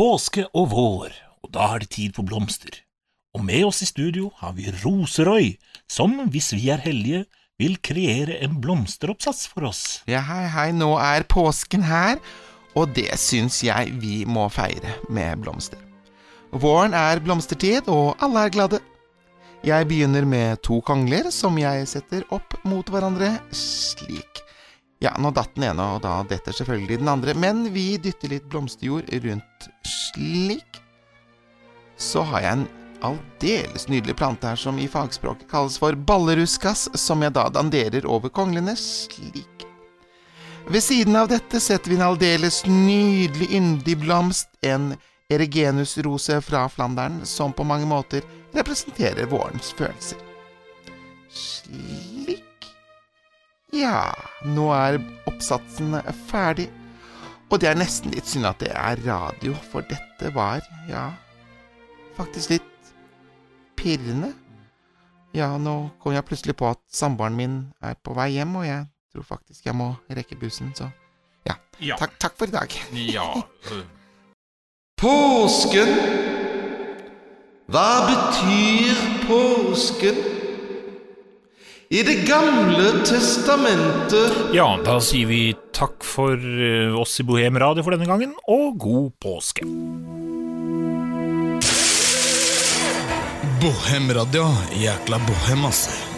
påske og vår, og da er det tid for blomster. Og med oss i studio har vi Roserøy, som, hvis vi er heldige, vil kreere en blomsteroppsats for oss. Ja, hei, hei, nå er påsken her, og det syns jeg vi må feire med blomster. Våren er blomstertid, og alle er glade. Jeg begynner med to kongler som jeg setter opp mot hverandre slik. Ja, nå datt den ene, og da detter selvfølgelig den andre, men vi dytter litt blomsterjord rundt slik. Så har jeg en aldeles nydelig plante her som i fagspråket kalles for balleruskas, som jeg da danderer over konglene slik. Ved siden av dette setter vi en aldeles nydelig yndig blomst, en eregenusrose fra Flandern, som på mange måter representerer vårens følelser. Slik. Ja, nå er oppsatsen ferdig. Og det er nesten litt synd at det er radio, for dette var, ja, faktisk litt pirrende. Ja, nå kom jeg plutselig på at samboeren min er på vei hjem, og jeg tror faktisk jeg må rekke bussen, så ja. Ja. Takk, takk for i dag. Ja, øh, Påsken. Hva betyr påsken? I Det gamle testamentet ja, da sier vi takk for øh, oss i Bohem Radio for denne gangen, og god påske. Bohem radio, jækla bohem, ass.